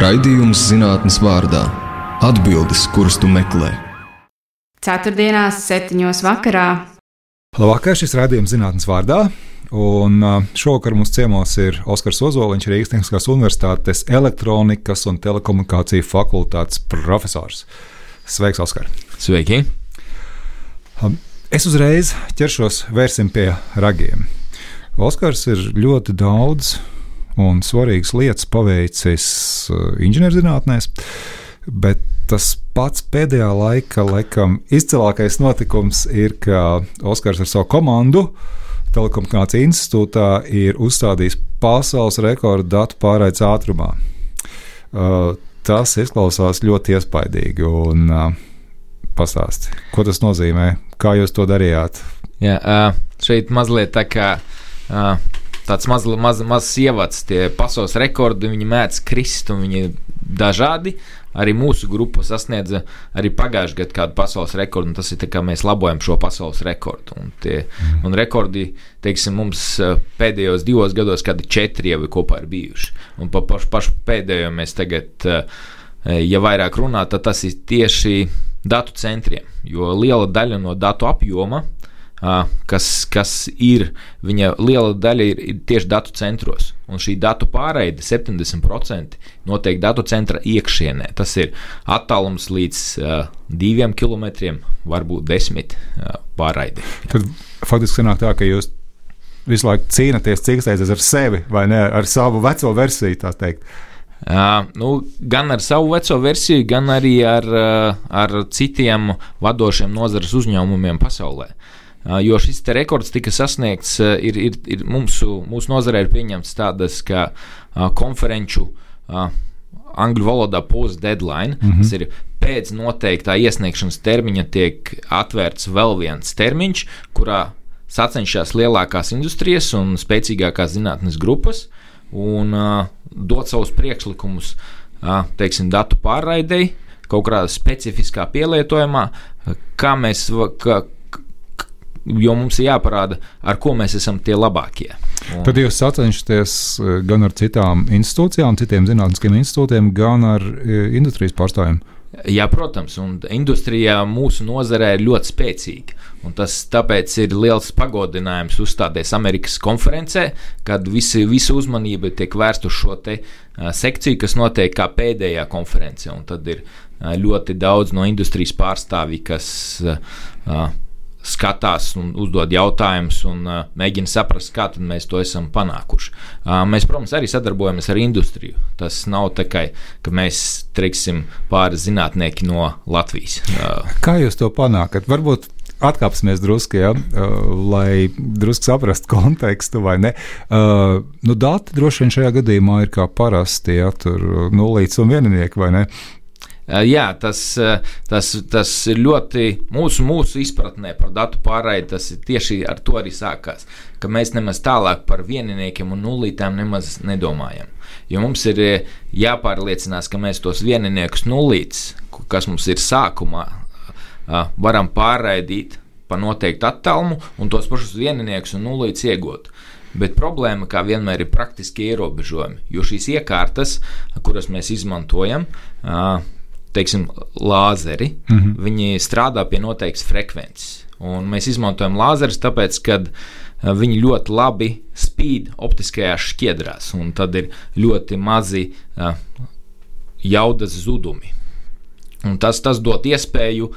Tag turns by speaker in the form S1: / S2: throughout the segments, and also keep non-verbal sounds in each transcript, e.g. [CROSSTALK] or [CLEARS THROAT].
S1: Raidījums zinātnes vārdā - atbildes, kuras tu meklē.
S2: Ceturtdienās, septiņos vakarā.
S3: Labvakar, šis raidījums zinātnes vārdā. Un šovakar mums ciemos ir Oskars Ozoliņš, Rīgas Tehniskās Universitātes elektronikas un telekomunikāciju fakultātes profesors. Sveiks, Oskar!
S4: Sveiki!
S3: Es uzreiz ķeršos vērsim pie ragiem. Oskars ir ļoti daudz un svarīgas lietas paveicis eh, inženierzinātnēs, bet tas pats pēdējā laika laikam izcilākais notikums ir, ka Oskars ar savu komandu Telekomunikāciju institūtā ir uzstādījis pasaules rekordu datu pārraides ātrumā. Uh, tas izklausās ļoti iespaidīgi. Un, uh, pastāsti, ko tas nozīmē, kā jūs to darījāt?
S4: Jā, uh, šeit mazliet tā kā uh, tāds mazs maz, maz ievads, tie pasaules rekordi, viņi mēdz krist un viņi dažādi. Arī mūsu grupa sasniedza arī pagājušajā gadā kādu pasaules rekordu, un tas ir kā mēs labojam šo pasaules rekordu. Un, tie, mm. un rekordi, teiksim, mums pēdējos divos gados, kad četri jau ir kopā ir bijuši. Un pa pašu, pašu pēdējo mēs tagad, ja vairāk runā, tad tas ir tieši datu centriem, jo liela daļa no datu apjoma kas, kas ir viņa liela daļa, ir, tieši datu centros. Un šī datu pārraide 70% notiek datu centra iekšienē. Tas ir attālums līdz uh, diviem kilometriem, varbūt desmit uh, pārraidi.
S3: Tad faktiski sanāk tā, ka jūs visu laiku cīnāties, cīnāties ar sevi vai ne ar savu veco versiju, tā teikt.
S4: Uh, nu, gan ar savu veco versiju, gan arī ar, uh, ar citiem vadošiem nozares uzņēmumiem pasaulē. Uh, Jo šis rekords tika sasniegts, ir, ir, ir mūsu, mūsu nozarē ir pieņemts tādas kā konferenču angļu valodā post-deadline. Mm -hmm. Tas ir pēc noteiktā iesniegšanas termiņa tiek atvērts vēl viens termiņš, kurā sacenšas lielākās industrijas un spēcīgākās zinātnes grupas un uh, dot savus priekšlikumus, uh, teiksim, datu pārraidei, kaut kādā specifiskā pielietojumā, kā mēs, kā, jo mums ir jāparāda, ar ko mēs esam tie labākie.
S3: Un... Tad jūs sacenšaties eh, gan ar citām institūcijām, citiem zinātniskiem institūtiem, gan ar eh, industrijas pārstāvjiem.
S4: Jā, protams, un industrijā mūsu nozarē ir ļoti spēcīga. Tas tāpēc ir liels pagodinājums uzstāties Amerikas konferencē, kad visi, visa uzmanība tiek vērsta uz šo te, uh, sekciju, kas notiek kā pēdējā konference. Tad ir uh, ļoti daudz no industrijas pārstāvji, kas uh, skatās un uzdod jautājumus un uh, mēģina saprast, kā mēs to esam panākuši. Uh, mēs, protams, arī sadarbojamies ar industriju. Tas nav tikai, ka mēs teiksim pāris zinātnieki no Latvijas.
S3: Uh, kā jūs to panākat? Varbūt atkāpsimies drusku, ja, uh, lai drusku saprastu [LAUGHS] kontekstu, vai ne. Uh, nu, dati droši vien šajā gadījumā ir kā parasti, ja tur nulīts un vieninieki, vai ne.
S4: Eh, jā, tas, eh, tas, tas ir ļoti mūsu, mūsu izpratnē par datu pārraidi. Tas tieši ar to arī sākās. Ka mēs nemaz tālāk par vieniniekiem un nulītēm nemaz nedomājam. Jo mums ir eh, jāpārliecinās, ka mēs tos vieniniekus nulītus, kas mums ir sākumā, varam pārraidīt pa noteiktu attālumu un tos pašus vieniniekus un nulītus iegūt. Bet problēma, kā vienmēr, ir praktiski ierobežojumi. Jo šīs iekārtas, kuras mēs izmantojam, teiksim, lāzeri, mm -hmm. viņi strādā pie noteiktas frekvences. Un mēs izmantojam lāzerus, tāpēc, ka eh, viņi ļoti labi spīd optiskajās šķiedrās, un tad ir ļoti mazi uh, jaudas zudumi. Un tas, tas dod iespēju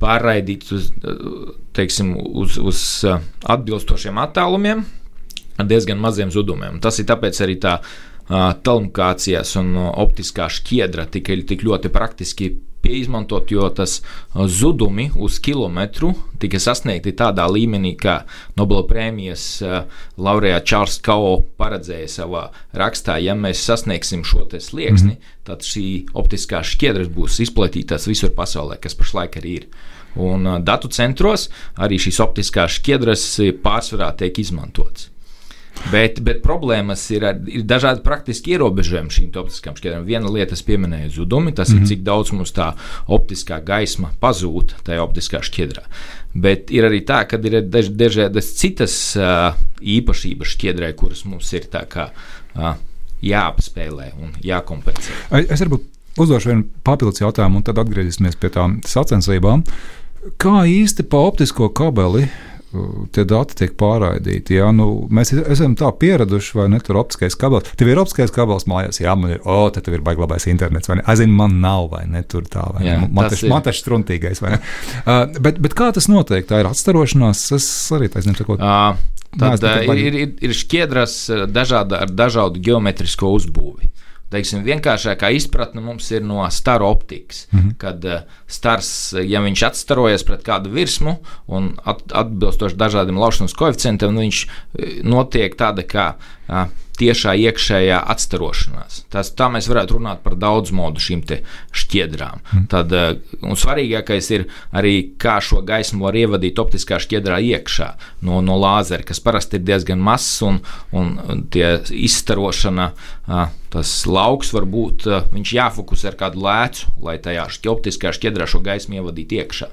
S4: pārraidīt uz, eh, teiksim, uz, uz atbilstošiem attālumiem ar diezgan maziem zudumiem. Tas ir tāpēc arī tā telekomunikācijas un optiskā šķiedra tika tik ļoti praktiski izmantot, jo tas zudumi uz kilometru tika sasniegti tādā līmenī, kā Nobela prēmijas laureāts Čārls Kao paredzēja savā rakstā. Ja mēs sasniegsim šo slieksni, mm -hmm. tad šī optiskā šķiedra būs izplatītas visur pasaulē, kas pašlaik arī ir. Un datu centros arī šīs optiskās šķiedras pārsvarā tiek izmantotas. Bet, bet problēmas ir, ir dažādi praktiski ierobežojumi šīm optiskām šķiedrām. Viena lieta, kas pieminēja zudumi, tas mm -hmm. ir mhm. cik daudz mums tā optiskā gaisma pazūd tajā optiskā šķiedrā. Bet ir arī tā, ka ir dažādas citas uh, īpašības šķiedrai, kuras mums ir kā. Uh, jāapspēlē un jākompensē.
S3: Es varbūt uzdošu vienu papildus jautājumu, un tad atgriezīsimies pie tām sacensībām. Kā īsti pa optisko kabeli tie dati tiek pārraidīti. Jā, nu, mēs esam tā pieraduši, vai ne? Tur ir optiskais kabels. Tev ir optiskais kabels mājās, jā, man ir, o, oh, te tev ir baiglabais internets, vai ne? Es zinu, man nav, vai ne? Tur tā, vai jā, ne? Man tas, tas struntīgais, vai ne? [LAUGHS] uh, bet, bet kā tas notiek? Tā ir atstarošanās, es arī taisnību sakot. Uh.
S4: Tad Nē, ir, ir, ir šķiedras dažāda, ar dažādu geometrisko uzbūvi. Teiksim, vienkāršākā izpratne mums ir no staru optikas. Mm -hmm. Kad uh, stars, ja viņš atstarojas pret kādu virsmu un at, atbilstoši dažādiem laušanas koeficientiem, nu viņš notiek tāda kā uh, tiešā iekšējā atstarošanās. Tas, tā mēs varētu runāt par daudz modu šīm šķiedrām. Mm. Tad, eh, un svarīgākais ir arī, kā šo gaismu var ievadīt optiskā šķiedrā iekšā no, no lāzera, kas parasti ir diezgan mazs un, un tie izstarošana. Tas lauks var būt, viņš jāfokusē ar kādu lēcu, lai tajā optiskā šķiedrā šo gaismu ievadītu iekšā.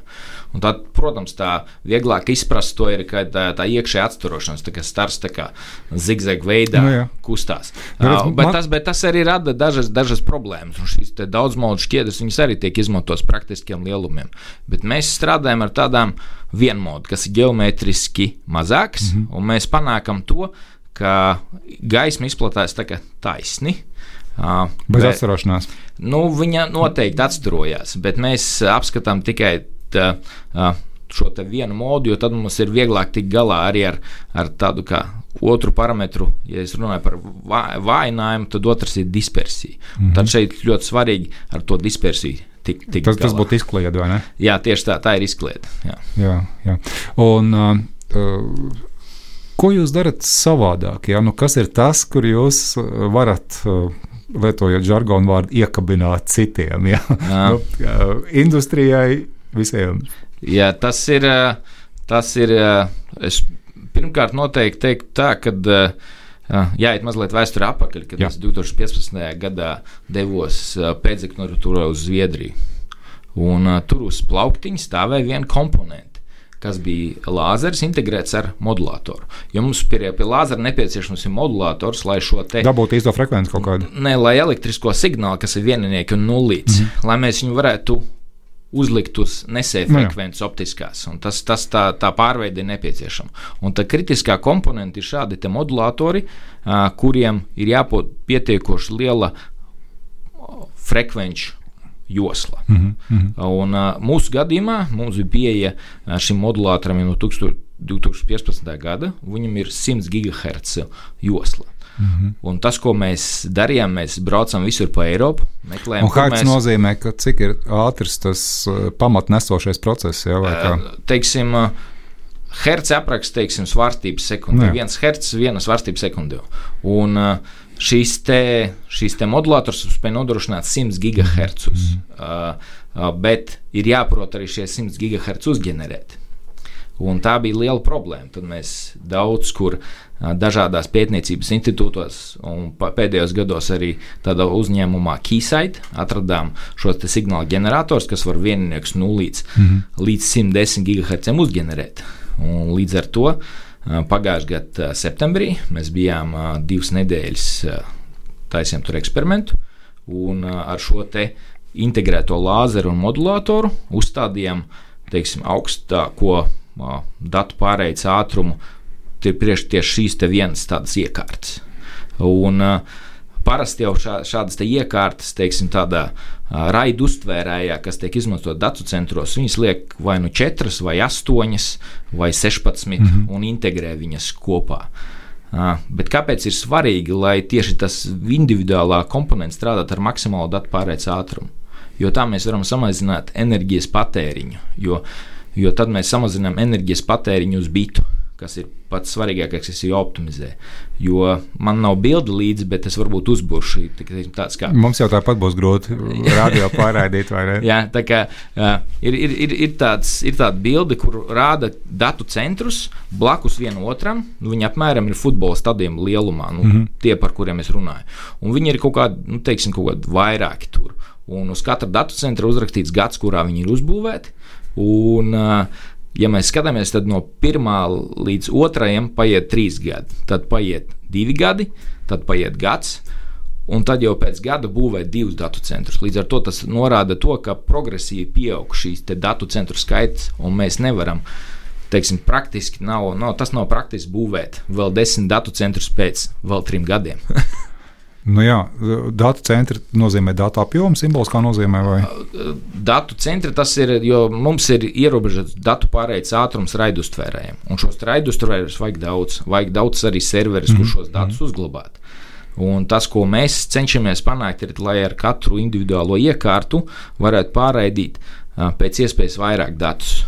S4: Un tad, protams, tā vieglāk izprast to ir, ka tā, tā iekšējā atsturošanās, tā kā stars tā kā zigzag veidā no, nu jā. kustās. Bet, uh, bet, man... tas, bet tas arī rada dažas, dažas problēmas. Un šīs daudzmaudu šķiedras, viņas arī tiek izmantotas praktiskiem lielumiem. Bet mēs strādājam ar tādām vienmodu, kas ir geometriski mazāks, mm -hmm. un mēs panākam to, ka gaisma izplatās tā taisni.
S3: Uh, Bez atstarošanās.
S4: Nu, viņa noteikti atstarojās, bet mēs apskatām tikai uh, uh, šo vienu modu, jo tad mums ir vieglāk tikt galā arī ar, ar tādu kā otru parametru. Ja es runāju par vājinājumu, tad otrs ir dispersija. Mm -hmm. Tad šeit ļoti svarīgi ar to dispersiju. Tik, tik
S3: tas, galā. tas būtu izkliede, vai ne?
S4: Jā, tieši tā, tā ir izkliede. Jā.
S3: Jā, jā. Un, uh, ko jūs darat savādāk? Ja? Nu, kas ir tas, kur jūs varat uh, lietojot žargonu vārdu, iekabināt citiem? Ja? nu, uh, industrijai visiem.
S4: Jā, tas ir. Tas ir es pirmkārt noteikti teiktu tā, ka. Jāiet mazliet vēsturē atpakaļ, kad Jā. es 2015. gadā devos pēcdektoratūrā uz Zviedriju. Un, uh, tur uz plauktiņa stāvēja viena komponente, kas bija lāzers integrēts ar modulātoru. Jo mums pie, pie lāzera nepieciešams ir modulators, lai šo te
S3: dabūtu īsto frekvenci kaut kādu.
S4: Nē, lai elektrisko signālu, kas ir vieninieki un nulīts, mm -hmm. lai mēs viņu varētu uzlikt uz nesēju nu frekvences optiskās. Tas, tas tā, tā pārveide ir nepieciešama. Un tā kritiskā komponente ir šādi modulatori, uh, kuriem ir jābūt pietiekoši liela frekvenču josla. Mm -hmm. Un, uh, mūsu gadījumā mums bija pieeja šim modulātoram no 2015. gada. Viņam ir 100 GHz josla. Mm -hmm. Un tas, ko mēs darījām, mēs braucam visur pa Eiropu.
S3: Meklējam, un hertz mēs... nozīmē, ka cik ir ātrs tas uh, pamatnesošais process, kā? Uh,
S4: teiksim, uh, hertz apraksta, teiksim, svārstības sekundē. Jā. Viens hertz, viena svārstība sekundē. Un uh, šīs te, šīs te modulators spēj nodrošināt 100 GHz. Mm uh, uh, bet ir jāprot arī šie 100 GHz uzģenerēt. Un tā bija liela problēma. Tad mēs daudz kur dažādās pētniecības institūtos, un pēdējos gados arī tādā uzņēmumā Keysight atradām šo signālu ģenerators, kas var vienīgais no līdz, mm -hmm. līdz 110 GHz uzģenerēt. Un līdz ar to pagājušā gada septembrī mēs bijām divas nedēļas taisījām tur eksperimentu, un ar šo integrēto lāzeru un modulātoru uzstādījām teiksim, augstāko datu pārējais ātrumu tieši, tieši šīs vienas tādas iekārtas. Un, Parasti jau šā, šādas iekārtas, teiksim, tādā raidu uztvērējā, kas tiek izmantot datu centros, viņas liek vai nu 4, vai 8, vai 16 mm -hmm. un integrē viņas kopā. Bet kāpēc ir svarīgi, lai tieši tas individuālā komponents strādātu ar maksimālu datu pārējais ātrumu? Jo tā mēs varam samazināt enerģijas patēriņu, jo, jo tad mēs samazinām enerģijas patēriņu uz bitu kas ir pats svarīgākais, kas ir jāoptimizē. Jo man nav bildi līdzi, bet es varbūt uzbūršu tāds kā.
S3: Mums jau tāpat būs grūti radio [LAUGHS] pārraidīt, vai ne?
S4: Jā, tā kā uh, ir, ir, ir, ir, tāds, ir tāda bilde, kur rāda datu centrus blakus vienam otram. Nu, viņi apmēram ir futbola stadionā lielumā, nu, mm -hmm. tie, par kuriem es runāju. Un viņi ir kaut kādi, nu, teiksim, kaut kādi vairāki tur. Un uz katra datu centra uzrakstīts gads, kurā viņi ir uzbūvēti. Un, uh, Ja mēs skatāmies, tad no pirmā līdz otrajam paiet trīs gadi, tad paiet divi gadi, tad paiet gads. un tad jau pēc gada būvēt divus datu centrus. Līdz ar to tas norāda to, ka progresīvi pieaug šīs datu centru skaits, un mēs nevaram. Teiksim, praktiski nav, nav, tas nav praktiski būvēt vēl desmit datu centrus pēc vēl trim gadiem. [LAUGHS]
S3: Nu jā, datu centri nozīmē datu apjomu, simbols kā nozīmē. Vai?
S4: Datu centri tas ir, jo mums ir ierobežots datu pārējais ātrums raidustvērējiem. Un šos raidustvērējus vajag daudz. Vajag daudz arī serverus, mm -hmm. kur šos datus mm uzglabāt. Un tas, ko mēs cenšamies panākt, ir, lai ar katru individuālo iekārtu varētu pārraidīt pēc iespējas vairāk datus.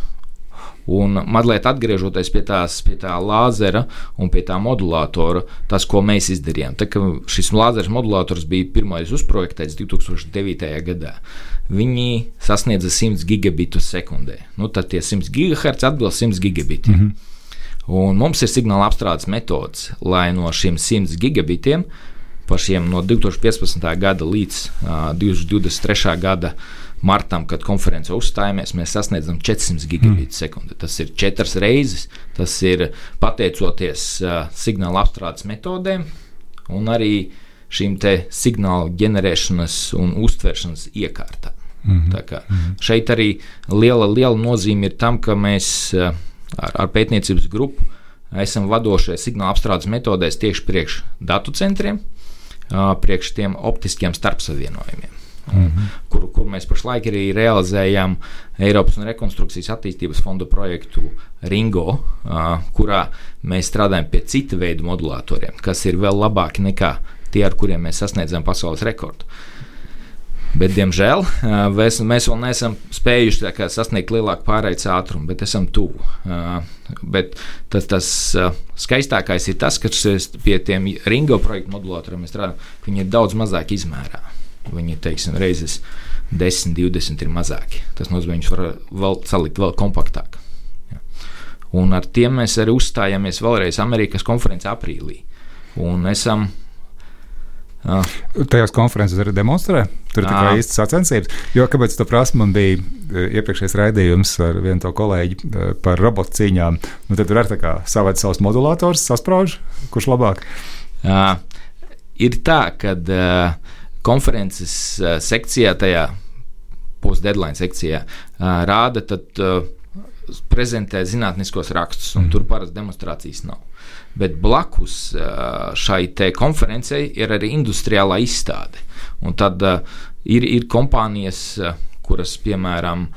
S4: Un mazliet atgriežoties pie, tās, pie tā lāzera un pie tā modulātora, tas, ko mēs izdarījām. Kad šis lāzera modulators bija pirmais uzprojektēts 2009. gadā, viņi sasniedza 100 gigabitus sekundē. Nu, tad tie 100 gigahertz atbilst 100 gigabitiem. Mm -hmm. Un mums ir signāla apstrādes metodes, lai no šiem 100 gigabitiem par šiem no 2015. gada līdz uh, 2023. gada martam, kad konferencē uzstājāmies, mēs sasniedzam 400 gigabītus mm. sekundē. Tas ir četras reizes. Tas ir pateicoties uh, signāla apstrādes metodēm un arī šīm signāla ģenerēšanas un uztveršanas iekārtām. Mm -hmm. kā, mm -hmm. Šeit arī liela, liela nozīme ir tam, ka mēs uh, ar, ar pētniecības grupu esam vadošie signāla apstrādes metodēs tieši priekš datu centriem, uh, priekš tiem optiskiem starpsavienojumiem mm -hmm. kur, kur mēs pašlaik arī realizējam Eiropas un Rekonstrukcijas attīstības fonda projektu Ringo, uh, kurā mēs strādājam pie cita veida modulatoriem, kas ir vēl labāki nekā tie, ar kuriem mēs sasniedzam pasaules rekordu. Bet, diemžēl, mēs, mēs vēl neesam spējuši kā, sasniegt lielāku pārējais ātrumu, bet esam tuvu. Bet tas, tas skaistākais ir tas, ka pie tiem Ringo projektu modulatoriem mēs strādājam, ka viņi ir daudz mazāk izmērā. Viņi teiksim, reizes 10, 20 ir mazāki. Tas nozīmē, viņus var vēl salikt vēl kompaktāk. Ja. Un ar tiem mēs arī uzstājāmies vēlreiz Amerikas konferencē aprīlī. Un esam
S3: Ah. Tajās konferencēs arī demonstrē. Tur ir tikai īsts sacensības. Jo, kāpēc tā prasa, man bija iepriekšējais raidījums ar vienu to kolēģi par robotu cīņām. Nu, tad tur ir tā kā savāds savs modulators, sasprāž, kurš labāk.
S4: Uh, ir tā, ka uh, konferences uh, sekcijā, tajā post-deadline sekcijā, uh, rāda, tad uh, prezentē zinātniskos rakstus, un mm. tur parasti demonstrācijas nav. Bet blakus uh, šai konferencei ir arī industriālā izstāde. Un tad uh, ir, ir kompānijas, uh, kuras, piemēram,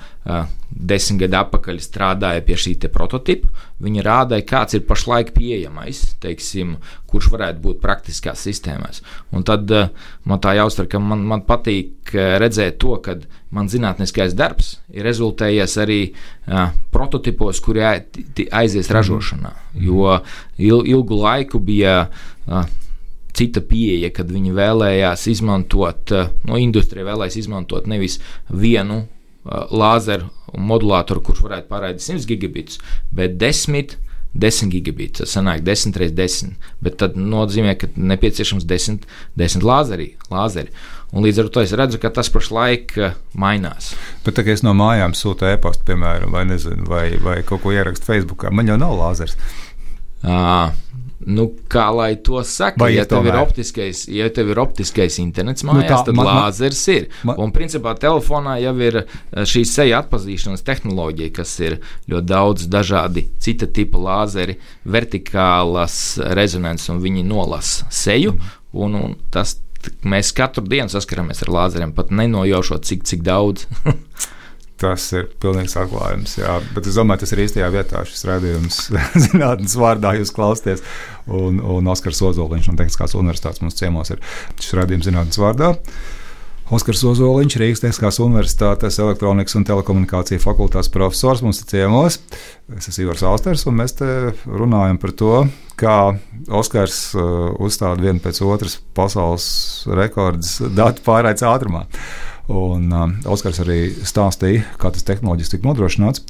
S4: desmit gadu atpakaļ strādāja pie šī prototypa. Viņi rādīja, kāds ir pašlaik pieejamais, teiksim, kurš varētu būt praktiskās sistēmās. Un tad man tā jāuztver, ka man, man patīk redzēt to, ka man zinātniskais darbs ir rezultējies arī prototipos, kuri aizies ražošanā. Mhm. Jo il, ilgu laiku bija. Cita pieeja, kad viņi vēlējās izmantot, eh, no industrija vēlējās izmantot nevis vienu uh, lāzeru modulātoru, kurš varētu pārraidīt 100 gigabitus, bet 10. 10 gigabits, tas sanāk 10 reizes 10, bet tad nozīmē, ka nepieciešams 10, 10 lāzeri, lāzeri. Un līdz ar to es redzu, ka tas pašlaik uh, mainās.
S3: Bet, tā, es no mājām sūtu e-pastu, piemēram, vai, nezinu, vai, vai kaut ko ierakstu Facebookā, man jau nav lāzers.
S4: Uh, Nu, kā lai to saka, Vai ja tev, ir optiskais, ja tev ir optiskais internets mājās, nu tā, tad man, lāzers ir. Man, un, principā, telefonā jau ir eh, šī seja atpazīšanas tehnoloģija, kas ir ļoti daudz dažādi cita tipa lāzeri, vertikālas rezonances, un viņi nolasa seju. Un, un tas, mēs katru dienu saskaramies ar lāzeriem, pat nenojaušot, cik, cik daudz. [LAUGHS]
S3: Tas ir pilnīgs atklājums. Jā. Bet es domāju, tas ir īstajā vietā. Šis rādījums [LAUGHS] zinātnīs vārdā jūs klausāties. Un, un Oskars Ozoliņš no Tehniskās universitātes mums ciemos ir šis rādījums zinātnīs vārdā. Oskars Ozoliņš, Rīgas Tehniskās Universitātes elektronikas un telekomunikāciju fakultātes profesors mums ir ciemos. Es esmu Ivars Austers, un mēs te runājam par to, kā Oskars uh, uzstāda vienu pēc otras pasaules rekordus datu pārraides ātrumā. Un uh, Oskars arī stāstīja, kā tas tehnoloģiski tika nodrošināts.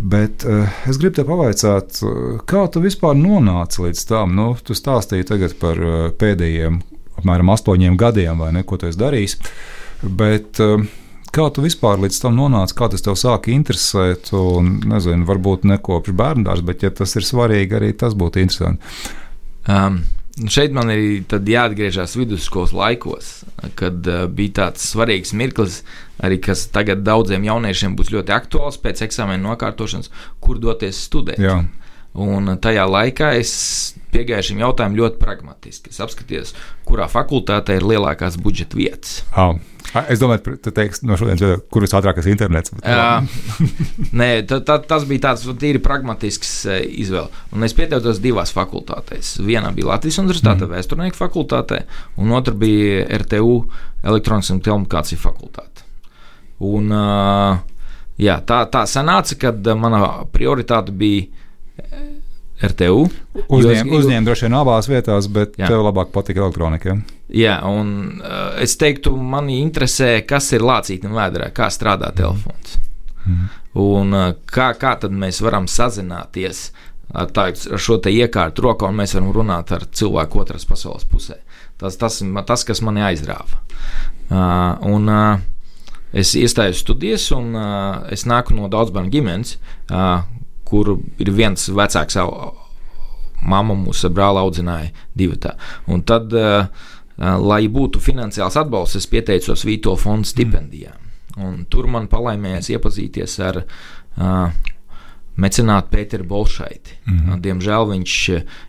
S3: Bet uh, es gribu te pavaicāt, uh, kā tu vispār nonāci līdz tam? Nu, tu stāstīji tagad par uh, pēdējiem apmēram astoņiem gadiem, vai ne, ko tu esi darījis. Bet, uh, Kā tu vispār līdz tam nonāci, kā tas tev sāka interesēt? Un, nezinu, varbūt ne kopš bērnās, bet, ja tas ir svarīgi, arī tas būtu interesanti.
S4: Um, šeit man ir jāatgriežas vidusskolas laikos, kad uh, bija tāds svarīgs mirklis, arī kas tagad daudziem jauniešiem būs ļoti aktuāls pēc eksāmena nokārtošanas, kur doties studēt. Jā. Un tajā laikā es piegāju šim jautājumam ļoti pragmatiski. Es apskatījos, kurā fakultātē ir lielākās budžeta vietas.
S3: Oh. Es domāju, tu teiksi, no šodienas, kur ir ātrākais internets.
S4: Jā, [LAUGHS] nē, ta, ta, tas bija tāds tīri pragmatisks izvēle. Un es pieteicos divās fakultātēs. Vienā bija Latvijas Universitāte, mm. vēsturnieku fakultātē, un otra bija RTU elektronikas un telekomunikāciju fakultāte. Un, jā, tā, tā sanāca, ka mana prioritāte bija RTU.
S3: Uzņēma uzņēm droši vien abās vietās, bet jā. tev labāk patīk elektronika.
S4: Jā, un uh, es teiktu, mani interesē, kas ir lācītam vēdā, kā strādā telefons. Mm. Un uh, kā, kā tad mēs varam sazināties ar, tā, ar šo te iekārtu rokā, un mēs varam runāt ar cilvēku otras pasaules pusē. Tas, tas ir tas, kas mani aizrāva. Uh, un, uh, Es iestājos studijas, un uh, es nāku no daudz bērnu ģimenes, uh, kur ir viens vecāks mamma mūsu brāli audzināja divi tā. Un tad, uh, lai būtu finansiāls atbalsts, es pieteicos Vīto fonda stipendijām. Un tur man palaimējās iepazīties ar uh, mecenātu Pēteru Bolšaiti. Mm -hmm. Diemžēl viņš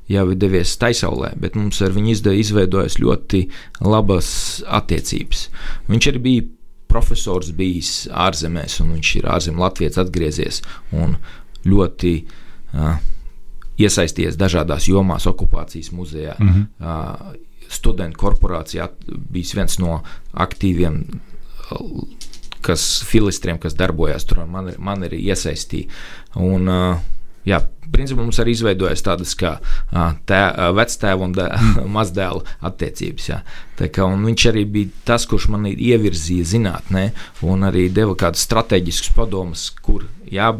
S4: jau ir devies taisaulē, bet mums ar viņu izveidojas ļoti labas attiecības. Viņš arī bija profesors bijis ārzemēs, un viņš ir ārzemēs Latvijas atgriezies. Un ļoti uh, iesaistījies dažādās jomās, okupācijas muzejā. Mm -hmm. uh, studentu korporācijā bijis viens no aktīviem. Kas filistriem, kas darbojās tur, man, man ir iesaistīti. Un, uh, jā, principā mums arī izveidojas tādas kā tē, vectēva un [LAUGHS] mazdēla attiecības. Jā. Tā kā, viņš arī bija tas, kurš man ievirzīja zinātnē, un arī deva kādus strateģiskus padomus, kur jā,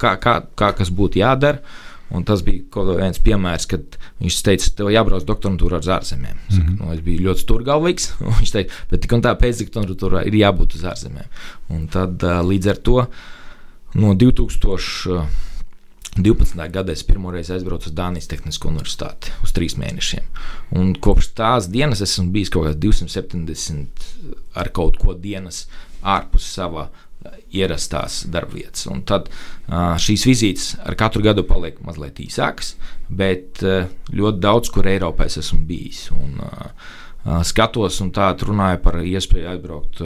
S4: kā, kā, kā kas būtu jādara. Un tas bija viens piemērs, kad viņš teica, tev jābrauc doktorantūrā uz ārzemēm. Mm -hmm. nu, es biju ļoti stūrgalvīgs. [LAUGHS] Viņš teica, bet tik un tā pēcdoktorantūrā ir jābūt uz ārzemēm. Un tad līdz ar to no 2000. 12. gadā es pirmoreiz aizbraucu uz Dānijas Tehnisko universitāti uz trīs mēnešiem. Un kopš tās dienas esmu bijis kaut kāds 270 ar kaut ko dienas ārpus sava ierastās darbvietas. Un tad šīs vizītes ar katru gadu paliek mazliet īsākas, bet ļoti daudz, kur Eiropā es esmu bijis. Un, skatos un tā runāju par iespēju aizbraukt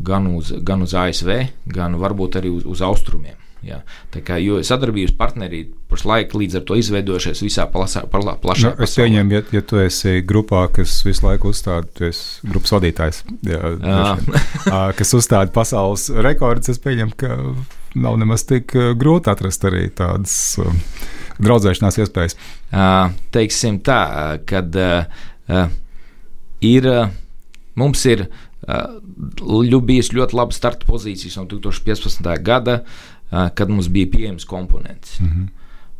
S4: gan uz, gan uz ASV, gan varbūt arī uz, uz austrumiem. Jā. Tā kā sadarbības partneri pašlaik līdz ar to izveidojušies visā plasā, palā, plašā
S3: nu, es pieņemu, ja, ja tu esi grupā, kas visu laiku uzstāda, tu esi grupas vadītājs, jā, jā. [LAUGHS] kas uzstāda pasaules rekordus, es pieņemu, ka nav nemaz tik grūti atrast arī tādas draudzēšanās iespējas.
S4: Teiksim tā, kad ir, mums ir bijis ļoti laba starta pozīcijas no 2015. gada. Uh, kad mums bija pieejams komponents. Mm -hmm.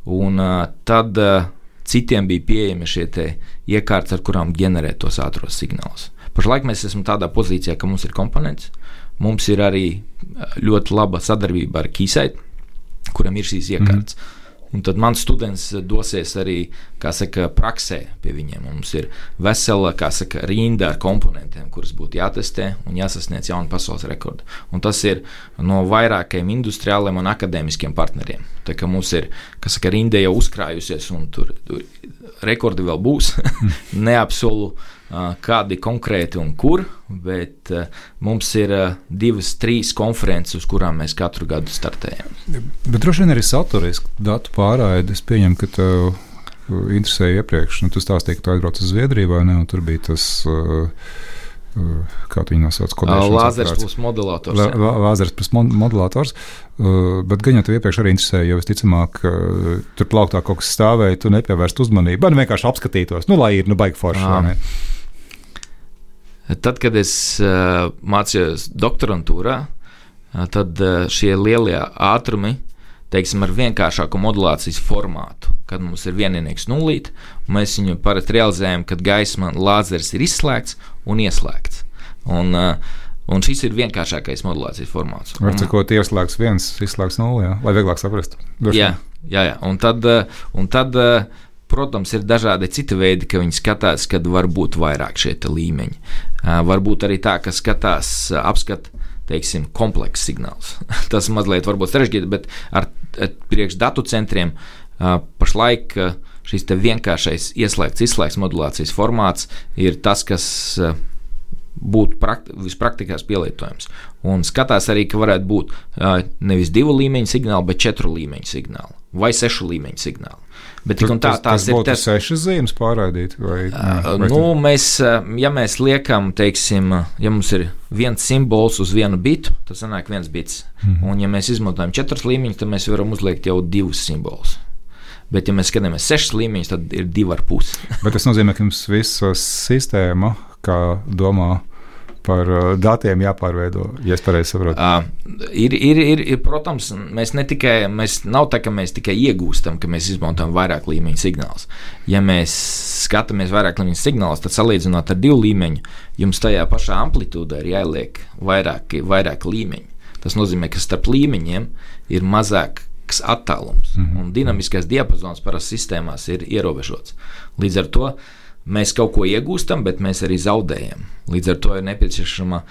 S4: Un tad citiem bija pieejami šie iekārtas, ar kurām ģenerēt tos ātros signālus. Pašlaik mēs esam tādā pozīcijā, ka mums ir komponents. Mums ir arī ļoti laba sadarbība ar Kīsaitu, kuram ir šīs iekārtas. Mm -hmm. Un tad mans students dosies arī, saka, praksē pie viņiem. Mums ir vesela, saka, rinda ar komponentiem, kurus būtu jātestē un jāsasniedz jaunu pasaules rekordu. Un tas ir no vairākiem industriāliem un akadēmiskiem partneriem. Tā kā mums ir, saka, rinda jau uzkrājusies un tur, tur rekordi vēl būs. [LAUGHS] Neapsolu kādi konkrēti un kur, bet mums ir divas, trīs konferences, uz kurām mēs katru gadu startējam.
S3: Bet droši vien arī saturiski datu pārraide. Es pieņemu, ka tev interesēja iepriekš, nu, tu stāstīji, ka tu aizbrauc uz Zviedriju vai ne, un tur bija tas. Kā viņi nosauc,
S4: Lāzers plus modulators.
S3: Lāzers plus modulators. Bet gan jau tev iepriekš arī interesēja, jo visticamāk, tur plauktā kaut kas stāvēja, tu nepievērst uzmanību. Man vienkārši apskatītos, nu, lai ir, nu, baigi forši.
S4: Tad, kad es uh, mācījos doktorantūrā, uh, tad uh, šie lielie ātrumi, teiksim, ar vienkāršāku modulācijas formātu, kad mums ir vienīgs nulīt, un mēs viņu parasti realizējam, kad gaisma lāzers ir izslēgts un ieslēgts. Un, uh, Un šis ir vienkāršākais modulācijas formāts.
S3: Var sakot, ieslēgts viens, izslēgts nulle, lai vieglāk saprastu.
S4: Jā, jā, jā. Un tad, un tad Protams, ir dažādi citi veidi, ka viņi skatās, kad var būt vairāk šie līmeņi. Varbūt arī tā, ka skatās, apskata teiksim, komplekss signāls. [LAUGHS] Tas mazliet varbūt sarežģīti, bet ar, ar priekš datu centriem uh, pašlaik uh, šis vienkāršais ieslēgts, izslēgts modulācijas formāts ir tas, kas uh, būtu prakt, vispraktiskāk pielietojams. Un skatās arī, ka varētu būt nevis divu līmeņu signāli, bet četru līmeņu signāli vai sešu līmeņu signāli. Bet
S3: Tur,
S4: tā,
S3: tas,
S4: tās
S3: tas
S4: ir tas,
S3: sešas zīmes pārraidīt. Vai, vai
S4: nu, mēs, ja mēs liekam, teiksim, ja mums ir viens simbols uz vienu bitu, tad sanāk viens bits. Mm -hmm. Un, ja mēs izmantojam četrus līmeņus, tad mēs varam uzliekt jau divus simbolus. Bet, ja mēs skatāmies sešas līmeņus, tad ir divi ar pusi.
S3: Bet tas nozīmē, ka mums visa sistēma, kā domā, par uh, datiem jāpārveido, ja es pareizi saprotu.
S4: Uh, ir, ir, ir, ir, protams, mēs ne tikai, mēs nav tā, ka mēs tikai iegūstam, ka mēs izmantojam vairāk līmeņu signālus. Ja mēs skatāmies vairāk līmeņu signālus, tad salīdzinot ar divu līmeņu, jums tajā pašā amplitūdā ir jāieliek vairāk, vairāk līmeņu. Tas nozīmē, ka starp līmeņiem ir mazāk attālums, mm -hmm. un dinamiskais diapazons parasti sistēmās ir ierobežots. Līdz ar to mēs kaut ko iegūstam, bet mēs arī zaudējam. Līdz ar to ir nepieciešama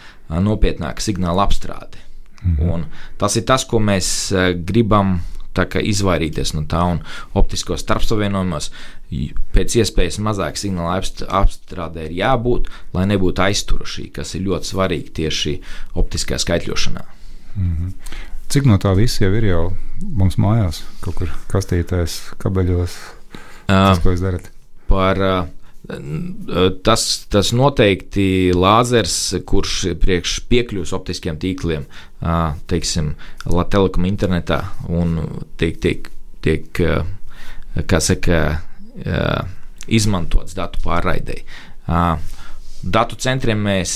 S4: nopietnāka signāla apstrāde. Mhm. Un tas ir tas, ko mēs gribam izvairīties no tā, un optiskos starpsavienojumos pēc iespējas mazāk signāla apstrādē ir jābūt, lai nebūtu aizturošī, kas ir ļoti svarīgi tieši optiskā skaitļošanā.
S3: Mhm. Cik no tā viss jau ir jau mums mājās, kaut kur kastītēs, kabeļos? Tas, ko jūs darat?
S4: Par uh, Tas, tas noteikti lāzers, kurš priekš piekļūs optiskiem tīkliem, teiksim, telekom internetā un tiek, tiek, tiek kā saka, izmantots datu pārraidei. Datu centriem mēs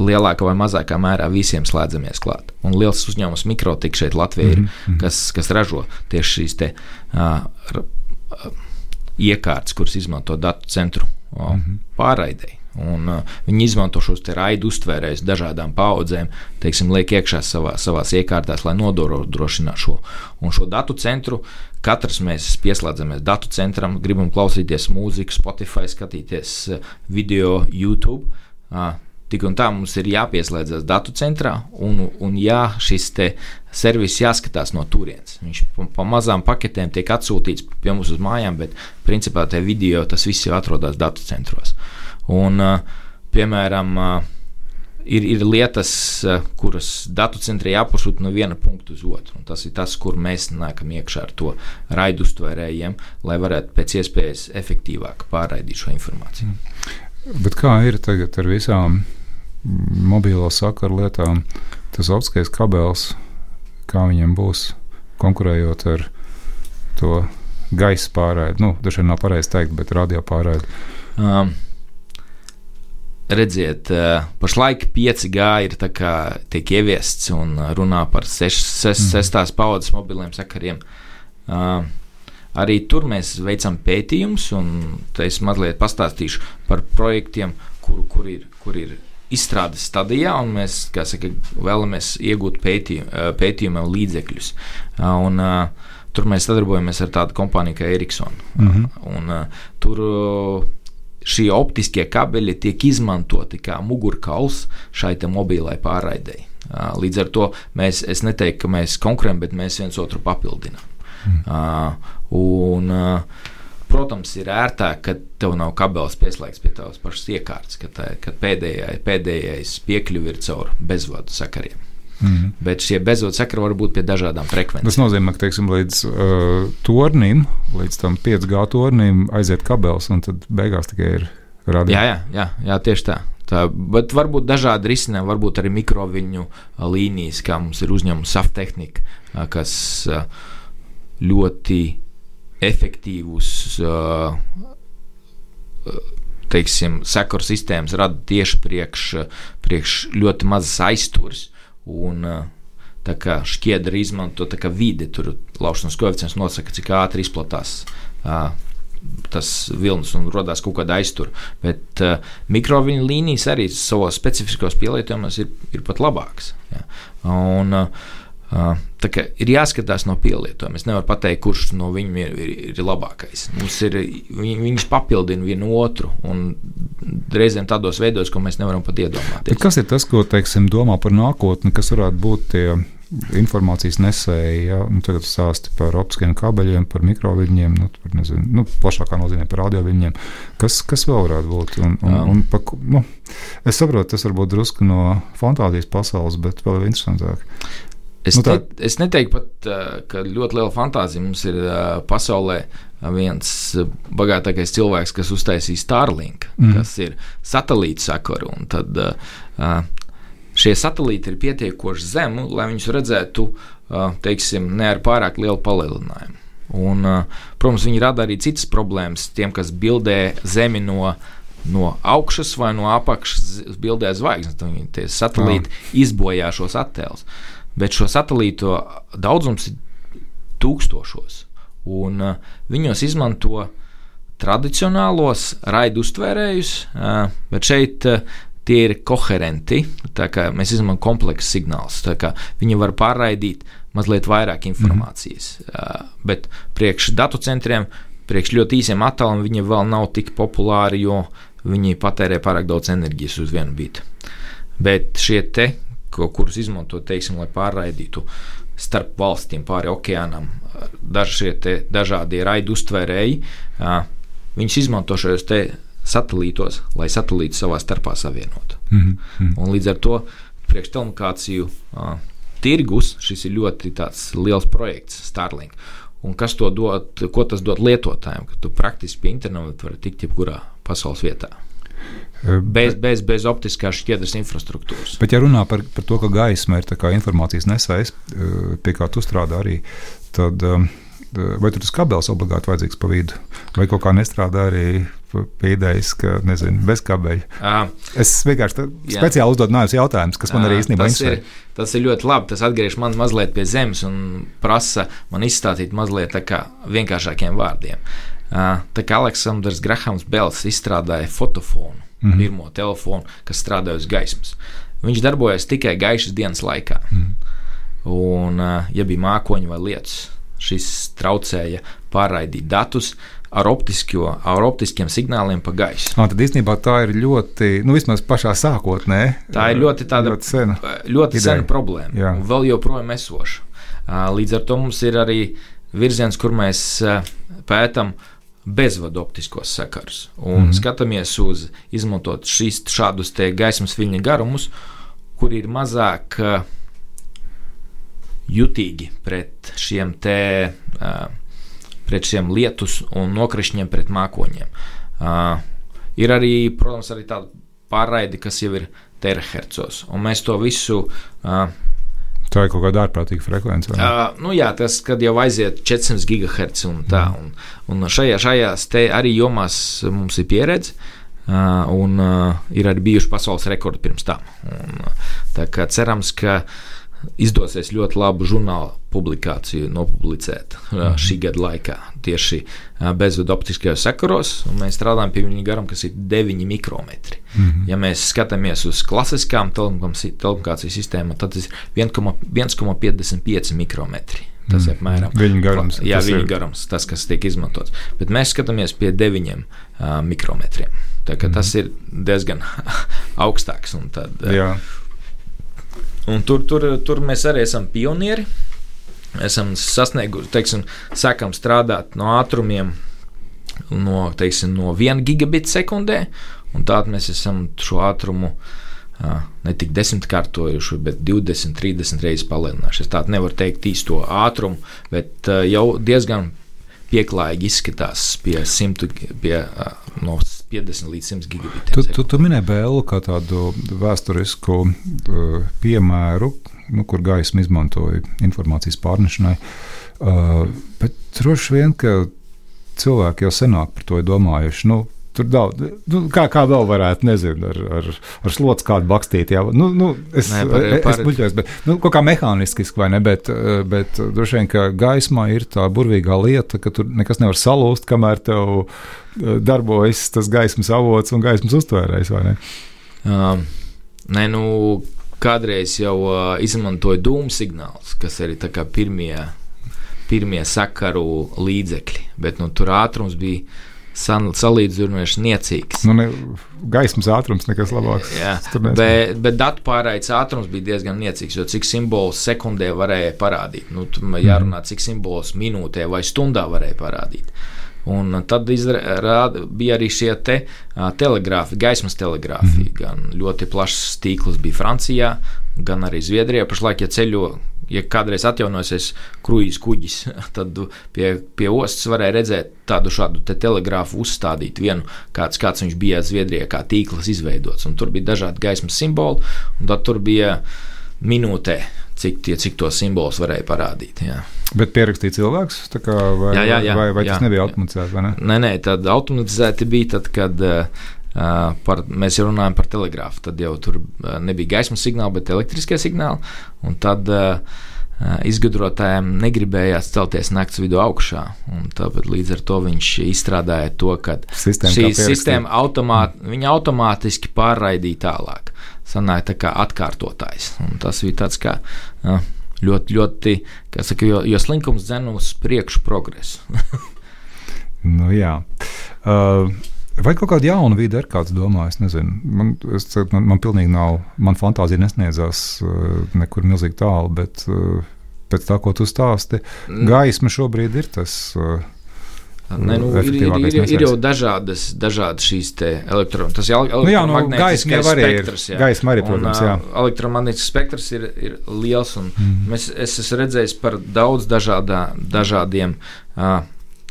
S4: lielākā vai mazākā mērā visiem slēdzamies klāt. Un liels uzņēmums Mikrotik šeit Latvijā ir, mm -hmm. kas, kas ražo tieši šīs te. Uh, iekārtas, kuras izmanto datu centru o, mm -hmm. pārraidēji. Un, uh, viņi izmanto šos raidu uztvērējus dažādām paudzēm, teiksim, liek iekšā savā, savās iekārtās, lai nodrošinātu šo. Un šo datu centru katrs mēs pieslēdzamies datu centram, gribam klausīties mūziku, Spotify, skatīties video, YouTube. Uh, Tik un tā mums ir jāpieslēdzas datu centrā, un, un jā, šis servis jāskatās no turienes. Viņš pa, mazām paketēm tiek atsūtīts pie mums uz mājām, bet principā tajā video tas viss jau atrodas datu centros. Un, piemēram, ir, ir lietas, kuras datu centrā jāpasūta no viena punkta uz otru. Tas ir tas, kur mēs nākam iekšā ar to raidu uztvērējiem, lai varētu pēc iespējas efektīvāk pārraidīt šo informāciju.
S3: Bet kā ir tagad ar visām mobilo sakaru lietām, tas optiskais kabels, kā viņam būs konkurējot ar to gaisa pārraidi. Nu, dažreiz nav pareizi teikt, bet radio pārraidi. Um.
S4: Redziet, uh, pašlaik 5G ir tiek ieviests un runā par 6. Mm. paudzes mobiliem sakariem. Uh, arī tur mēs veicam pētījumus, un es mazliet pastāstīšu par projektiem, kur, kur ir, kur ir izstrādes stadijā, un mēs saka, vēlamies iegūt pētījumu, pētījumam līdzekļus. Un, tur mēs sadarbojamies ar tādu kompāniju kā Ericsson. Mm -hmm. un, tur šie optiskie kabeļi tiek izmantoti kā mugurkauls šai mobilai pārraidei. Līdz ar to mēs, es neteiktu, ka mēs konkurējam, bet mēs viens otru papildinām. Mm. Uh, un, uh, Protams, ir ērtāk, ka tev nav kabelis pieslēgts pie tavas pašas iekārtas, ka, tā, ka pēdējā, pēdējais piekļuvi ir caur bezvadu sakariem. Mm -hmm. Bet šie bezvadu sakari var būt pie dažādām frekvencēm.
S3: Tas nozīmē, ka teiksim, līdz uh, tornim, līdz tam 5G tornim aiziet kabels, un tad beigās tikai ir radio.
S4: Jā, jā, jā, jā tieši tā. Tā, bet varbūt dažādi risinājumi, varbūt arī mikroviņu līnijas, kā mums ir uzņēmuma saftehnika, kas ļoti efektīvus teiksim, sekuru sistēmas rada tieši priekš, priekš ļoti mazas aizturas. Un, tā kā šķiedra izmanto tā kā vide, tur laušanas koeficients nosaka, cik ātri izplatās. Uh, tas vilnis un radās kaut kāda aiztura. Bet uh, mikroviņu līnijas arī savos specifiskos pielietojumos ir, ir pat labākas. Ja. Un, uh, Uh, ir jāskatās no pielietojuma. Es nevaru pateikt, kurš no viņiem ir, ir, ir labākais. Mums ir, viņi, viņus papildina vienu otru, un reizēm tādos veidos, ko mēs nevaram pat iedomāties.
S3: Bet kas ir tas, ko teiksim, domā par nākotni, kas varētu būt tie informācijas nesēji? Ja? Nu, tagad stāsti par optiskiem kabeļiem, par mikroviļņiem, nu, par, nezinu, nu, plašākā nozīmē par radioviļņiem. Kas, kas vēl varētu būt? Un, un, un, pa, nu, es saprotu, tas varbūt drusku no fantāzijas pasaules, bet vēl interesantāk.
S4: Es, nu, tā... ne, es neteiktu pat, ka ļoti liela fantāzija mums ir pasaulē. Viens bagātākais cilvēks, kas uztaisīja Starlink, mm. kas ir satelīta sakaru. Tad šie satelīti ir pietiekoši zemu, lai viņus redzētu, teiksim, ne ar pārāk lielu palielinājumu. Un, protams, viņi rada arī citas problēmas tiem, kas bildē Zemi no no augšas vai no apakšas bildē zvaigznes. Tie satelīti Jā. izbojā šos attēlus. Bet šo satelītu daudzums ir tūkstošos. Un, uh, viņos izmanto tradicionālos raidu uztvērējus, uh, bet šeit uh, tie ir koherenti. Mēs izmantojam kompleksu signālus. Viņi var pārraidīt mazliet vairāk informācijas. Mm -hmm. Bet priekš datu centriem, priekš ļoti īsiem attālumiem, viņi vēl nav tik populāri, jo viņi patērē pārāk daudz enerģijas uz vienu bītu. Bet šie te kurus izmanto, teiksim, lai pārraidītu starp valstīm pāri okeānam. Daži dažādie raidu uztvērēji, viņus izmanto šajos satelītos, lai satelītu savā starpā savienotu. Mm -hmm. Un līdz ar to priekštelekomunikāciju tirgus šis ir ļoti liels projekts, Starlink. Un kas to dod, ko tas dod lietotājiem, ka tu praktiski pie interneta vari tikt jebkurā pasaules vietā. Bez, bez, bez optiskās šķiedras infrastruktūras.
S3: Bet, ja runā par, par to, ka gaisma ir informācijas nesējs, pie kā tu strādā arī, tad vai tur tas kabels obligāti vajadzīgs pa vidu? Vai kaut kā nestrādā arī idejas, ka nezinu, bez kabeļa? Uh, es vienkārši speciāli uzdodu nāvis jautājumus, kas man uh, arī īstenībā
S4: interesē. Ir, tas ir ļoti labi. Tas atgriež man mazliet pie zemes un prasa man izstāstīt mazliet vienkāršākiem vārdiem. Tā kā Aleksandrs Grahams Bels izstrādāja fotofonu mm pirmo telefonu, kas strādāja uz gaismas. Viņš darbojas tikai gaišas dienas laikā. Mm. Un, ja bija mākoņi vai lietus, šis traucēja pārraidīt datus ar, optiskio, ar optiskiem signāliem pa gaisu.
S3: Ah, tad īstenībā tā ir ļoti, nu, vismaz pašā sākotnē.
S4: Tā ir ļoti, tāda, ļoti sena, ļoti ideja. sena problēma, Jā. un vēl joprojām esoša. Līdz ar to mums ir arī virziens, kur mēs pētām bezvadu optiskos sakarus un mm. skatāmies uz izmantot šīs, šādus gaismas viļņu garumus, kur ir mazāk uh, jutīgi pret šiem te. Uh, pret šiem lietus un nokrišņiem, pret mākoņiem. Uh, ir arī, protams, arī tāda pārraide, kas jau ir terahertzos, un mēs to visu uh,
S3: Tā ir kaut kāda ārprātīga frekvence.
S4: Uh, nu jā, tas, jau aiziet 400 gigahertz un tā. Mm. Un, un šajā, šajās arī jomās mums ir pieredze. Uh, un uh, ir arī bijuši pasaules rekordi pirms tam. Un, uh, tā kā cerams, ka uh, izdosies ļoti labu žurnālu publikāciju nopublicēt mm šī gada laikā. Tieši bezvadu optiskajos sakaros, un mēs strādājam pie viņa garuma, kas ir 9 mikrometri. Mm -hmm. Ja mēs skatāmies uz klasiskām telekomunikāciju sistēmām, tad tas ir 1,55 mikrometri. Tas ir apmēram
S3: viņa garums.
S4: Jā, viņa ir... garums, tas, kas tiek izmantots. Bet mēs skatāmies pie 9 uh, mikrometriem. Tā, mm -hmm. Tas ir diezgan [LAUGHS] augstāks. Tad, uh, Un tur, tur, tur mēs arī esam pionieri. Esam sasnieguši, teiksim, sākam strādāt no ātrumiem no, teiksim, no 1 gigabita sekundē, un tādā mēs esam šo ātrumu ne tik desmitkārtojuši, bet 20, 30 reizes palielinājuši. Es tādu nevaru teikt īsto ātrumu, bet jau diezgan pieklājīgi izskatās pie 100, pie, no 50 līdz 100 gigabitiem.
S3: Tu, tu, tu minēji Bēlu kā tādu vēsturisku uh, piemēru, nu, kur gaismu izmantoja informācijas pārnešanai. Uh, bet droši vien, ka cilvēki jau senāk par to ir domājuši. Nu, Tur daudz, nu, kā, kā vēl varētu, nezinu, ar, ar, ar slotu kādu bakstīt. Jā, nu, nu, es muļķos, bet nu, kaut kā mehāniski, vai ne? Bet, bet droši vien, ka gaismā ir tā burvīgā lieta, ka tur nekas nevar salūst, kamēr tev eh, darbojas tas gaismas avots un gaismas uztvērējs, vai ne?
S4: Um, nē, nu, kādreiz jau uh, izmantoja dūmu signālus, kas arī pirmie, pirmie sakaru līdzekļi, bet nu, tur ātrums bija salīdzinoši niecīgs.
S3: Nu, ne, gaismas ātrums nekas labāks.
S4: Jā, bet, bet datu pārraides ātrums bija diezgan niecīgs, jo cik simbolus sekundē varēja parādīt. Nu, jārunā, cik simbolus minūtē vai stundā varēja parādīt. Un tad izrāda, bija arī šie te, uh, telegrāfi, gaismas telegrāfi. Mm. Gan ļoti plašs tīkls bija Francijā, gan arī Zviedrijā. Pašlaik, ja ceļo, ja kādreiz atjaunosies kruīzes kuģis, [LAUGHS] tad pie, pie ostas varēja redzēt tādu šādu te telegrāfu uzstādīt vienu, kāds, kāds viņš bija Zviedrijā, kā tīkls izveidots. Un tur bija dažādi gaismas simboli, un tad tur bija minūtē, cik, tie, cik to simbolus varēja parādīt. Jā.
S3: Bet pierakstīja cilvēks, kā, vai, jā, jā, jā, vai, vai tas jā, nebija automatizēts? Ne?
S4: Nē, nē, tad automatizēti bija tad, kad. Uh, par, mēs jau runājam par telegrāfu. Tad jau tur nebija gaismas signāli, bet elektriskie signāli. Un tad uh, izgudrotājiem negribējās celties naktas vidū augšā. Tāpēc līdz ar to viņš izstrādāja to, ka sistēma šī sistēma automāt, automātiski pārraidīja tālāk. Sanāja tā kā atkārtotājs. Un tas bija tāds kā. Ļoti, ļoti, kā saka, jo, jo slinkums dzen uz priekšu progresu. [LAUGHS]
S3: nu, jā. Uh, Vai kaut kāda jauna vide ir kāds domā? Es nezinu. Man, es, man, man pilnīgi nav, man fantāzija nesniedzās uh, nekur milzīgi tālu, bet uh, pēc tā, ko tu stāsti, mm. gaisma šobrīd ir tas. Uh,
S4: Ne, nu, ir, ir, ir, ir jau dažādas, dažādas šīs elektroniskas. Tas jau
S3: nu, jā, nu, gaisma jau arī spektrs, ir. Jā. Gaisma arī, protams, jā.
S4: Elektromagnētiskais spektrs ir, ir liels, un mm. mēs, es esmu redzējis par daudz dažādā, dažādiem. Uh,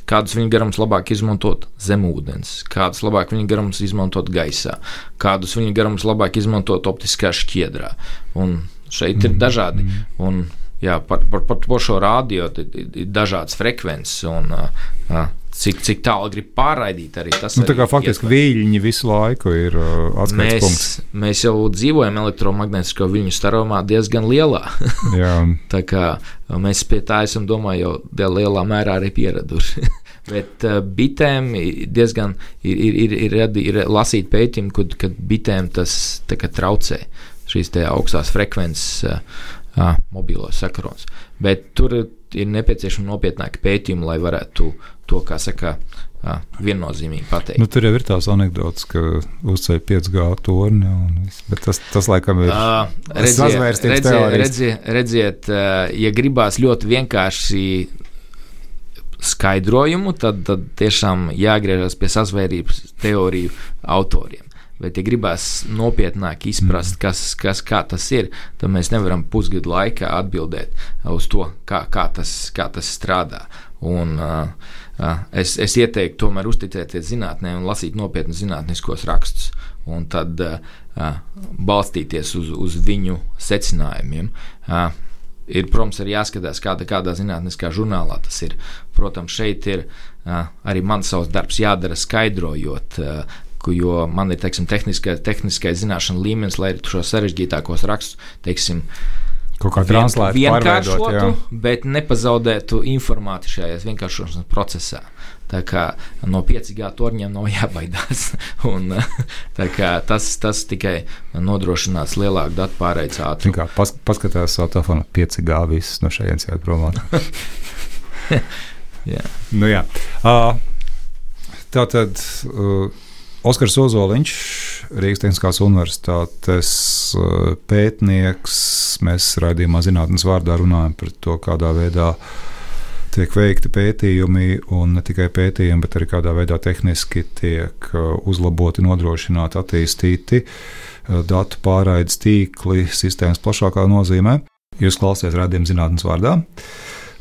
S4: kādus viņa garums labāk izmantot zemūdens, kādus labāk viņa garums izmantot gaisā, kādus viņa garums labāk izmantot optiskā šķiedrā. Un šeit ir dažādi. Mm. Un, jā, par, par, par šo rādio ir dažādas frekvences. Un, uh, cik, cik tālu grib pārraidīt. Arī tas
S3: nu, arī faktiski ietver. viļņi visu laiku ir uh, atskaites mēs, punkts.
S4: Mēs jau dzīvojam elektromagnētisko viļņu starojumā diezgan lielā. [LAUGHS] [LAUGHS] tā kā mēs pie tā esam, domāju, jau lielā mērā arī pieraduši. [LAUGHS] Bet uh, bitēm diezgan ir, ir, ir, ir, ir, ir lasīt pētījumi, kad, kad bitēm tas traucē šīs augstās frekvences uh, uh, mobilos sakaros. Bet tur ir nepieciešama nopietnāka pētījuma, lai varētu to, kā saka, viennozīmīgi pateikt.
S3: Nu, tur jau ir tās anekdotas, ka uzceļ 5G torni, un, bet tas, tas laikam ir uh,
S4: redziet, redziet, redziet, redziet ja gribās ļoti vienkārši skaidrojumu, tad, tad tiešām jāgriežas pie sazvērības teoriju autoriem. Bet, ja gribās nopietnāk izprast, mm. kas, kas tas ir, tad mēs nevaram pusgadu laikā atbildēt uz to, kā, kā, tas, kā tas strādā. Un, uh, es, es ieteiktu tomēr uzticēties zinātnē un lasīt nopietnus zinātniskos rakstus, un tad uh, uh, balstīties uz, uz viņu secinājumiem. Uh, ir, protams, arī jāskatās, kāda, kādā zinātniskā žurnālā tas ir. Protams, šeit ir uh, arī mans savs darbs jādara skaidrojot. Uh, jo man ir teiksim, tehniskais, tehniskais zināšanu līmenis, lai arī šo sarežģītākos rakstus, teiksim,
S3: Kaut kā translēt,
S4: vienkāršotu, bet nepazaudētu informāciju šajā vienkāršošanas procesā. Tā kā no 5G torņiem nav [LAUGHS] jābaidās. Un, [LAUGHS] tas, tas tikai nodrošinās lielāku datu pārējais ātrumu.
S3: Kā pas, paskatās savu telefonu 5G viss no šejienes jau prom. [LAUGHS] jā. Nu, jā. Uh, tā tad. Uh, Oskars Ozoliņš, Rīgas Tehniskās Universitātes eh, pētnieks. Mēs raidījumā zinātnes vārdā runājam par to, kādā veidā tiek veikti pētījumi, un ne tikai pētījumi, bet arī kādā veidā tehniski tiek eh, uzlaboti, nodrošināti, attīstīti eh, datu pārraides tīkli sistēmas plašākā nozīmē. Jūs klausāties rādījuma zinātnes vārdā.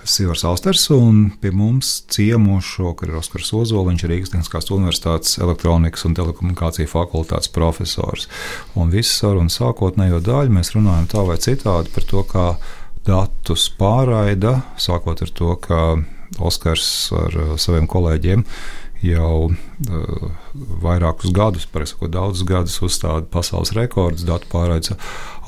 S3: Sivars Austers, un pie mums ciemos šokar ir Oskars Ozoliņš, Rīgas Tehniskās Universitātes elektronikas un telekomunikāciju fakultātes profesors. Un visu sarunu sākotnējo daļu mēs runājam tā vai citādi par to, kā datus pārraida, sākot ar to, ka Oskars ar saviem kolēģiem jau uh, vairākus gadus, pareizāk, daudzus gadus uzstāda pasaules rekordus datu pārraides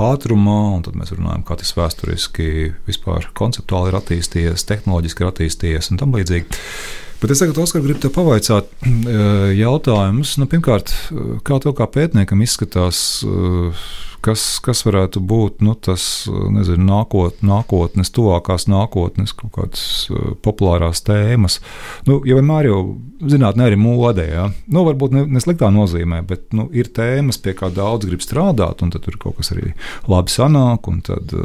S3: ātrumā, un tad mēs runājam, kā tas vēsturiski vispār konceptuāli ir attīstījies, tehnoloģiski ir attīstījies un tam līdzīgi. Bet es tagad, Oskar, gribu te pavaicāt [CLEARS THROAT] jautājumus. Nu, pirmkārt, kā tev kā pētniekam izskatās kas, kas varētu būt nu, tas nezinu, nākot, nākotnes, tuvākās nākotnes, kaut kādas populārās tēmas. Nu, ja vienmēr jau zinātnē arī modē, ja? nu, varbūt ne, ne sliktā nozīmē, bet nu, ir tēmas, pie kā daudz grib strādāt, un tad tur kaut kas arī labi sanāk, un tad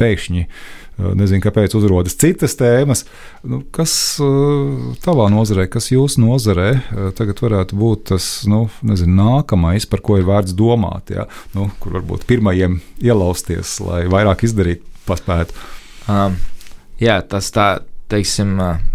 S3: pēkšņi. Uh, nezinu, kāpēc uzrodas citas tēmas. Nu, kas uh, tavā nozarē, kas jūsu nozarē uh, tagad varētu būt tas nu, nezinu, nākamais, par ko ir vērts domāt? Ja? Nu, kur varbūt pirmajiem ielausties, lai vairāk izdarītu, paspētu.
S4: Um, jā, tas tā, teiksim, uh,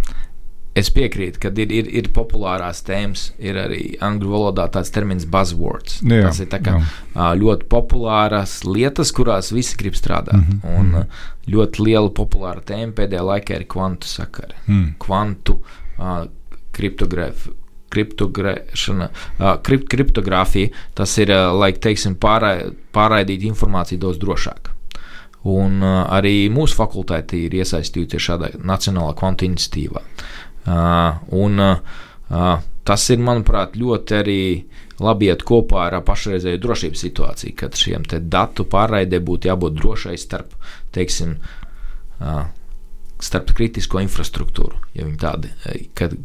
S4: es piekrītu, ka ir, ir, ir populārās tēmas, ir arī angļu valodā tāds termins buzzwords. Jā, tas ir kā, jā. ļoti populāras lietas, kurās visi grib strādāt. Mm -hmm. Un mhm. ļoti liela populāra tēma pēdējā laikā ir kvantu sakari, mm. kvantu uh, kriptogrāfija kriptogrāfija, kript, kriptogrāfija, tas ir, lai teiksim, pārai, pārraidīt informāciju daudz drošāk. Un arī mūsu fakultāte ir iesaistījusies šādā Nacionālā kvantu iniciatīvā. Uh, un, uh, tas ir, manuprāt, ļoti arī labi iet kopā ar pašreizēju drošības situāciju, kad šiem datu pārraidē būtu jābūt drošai starp, teiksim, uh, starp kritisko infrastruktūru, ja viņi tāda,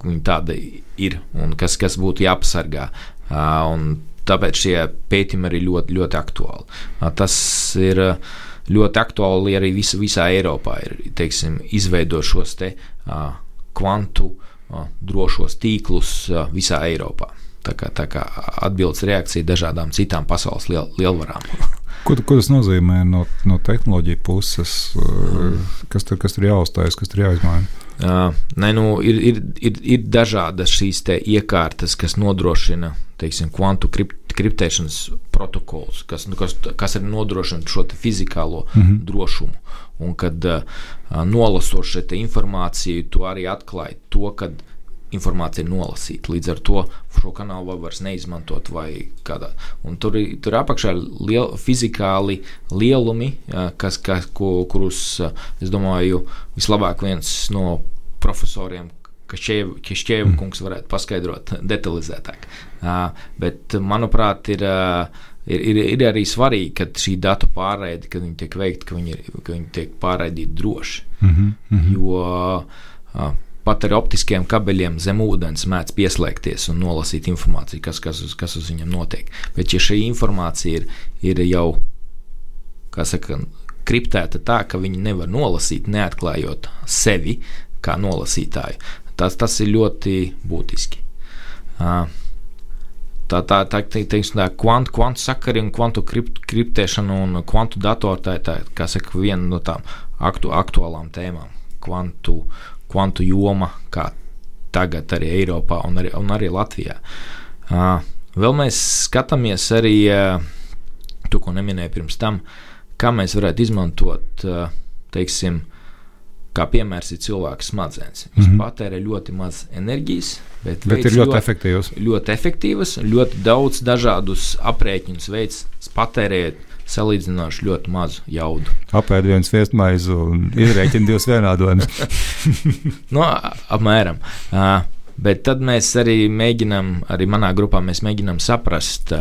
S4: viņi tāda ir un kas, kas būtu jāpasargā. Un tāpēc šie pētījumi arī ļoti, ļoti aktuāli. Tas ir ļoti aktuāli arī vis, visā Eiropā, ir teiksim, izveidot šos te, kvantu drošos tīklus visā Eiropā. Tā kā, tā kā atbildes reakcija dažādām citām pasaules liel, lielvarām. [LAUGHS]
S3: Ko, ko tas nozīmē no, no tehnoloģija puses? Mm. Kas tur, kas tur jāuzstājas, kas tur jāizmaina?
S4: Uh, nē, nu, ir, ir, ir, ir dažādas šīs iekārtas, kas nodrošina teiksim, kvantu kript, kriptēšanas protokols, kas, nu, kas, kas arī nodrošina šo fizikālo mm -hmm. drošumu. Un kad uh, nolasot šo informāciju, tu arī atklāji to, ka informācija ir nolasīta. Līdz ar to šo kanālu vairs neizmantot. Tur, tur apakšā ir liel, fizikāli lielumi, kas, kas, ko, kurus, es domāju, vislabāk viens no profesoriem. Kašķēva mm. kungs varētu paskaidrot detalizētāk. Uh, bet, manuprāt, ir, uh, ir, ir, ir arī svarīgi, ka šī datu pārraide, kad viņi tiek veikta, ka viņi, ir, ka viņi tiek pārraidīti droši. Mm -hmm, mm -hmm. Jo uh, pat ar optiskiem kabeļiem zem ūdens mēdz pieslēgties un nolasīt informāciju, kas, kas, uz, kas uz viņiem notiek. Bet, ja šī informācija ir, ir jau, kā saka, kriptēta tā, ka viņi nevar nolasīt, neatklājot sevi kā nolasītāju, tas, tas ir ļoti būtiski. Tā tā tā teiksim, tā kvantu, kvantu sakari un kvantu kript, kriptēšana un kvantu datoru tā ir tā, kā saka, viena no tām aktu, aktuālām tēmām. Kvantu, kvantu joma, kā tagad arī Eiropā un arī, un arī Latvijā. Uh, vēl mēs skatāmies arī uh, to, ko neminēju pirms tam, kā mēs varētu izmantot, uh, teiksim, kā piemērs ir cilvēka smadzenes. Viņš mm -hmm. patērē ļoti maz enerģijas, bet,
S3: bet ir ļoti, ļoti efektīvs.
S4: Ļoti efektīvs, ļoti daudz dažādus aprēķinus veids, patērējot salīdzinoši ļoti mazu jaudu.
S3: Apēd viens viesmaizi un izrēķina divus vienādojumus. [LAUGHS]
S4: no, apmēram. Uh, Bet tad mēs arī mēģinām, arī manā grupā mēs mēģinām saprast,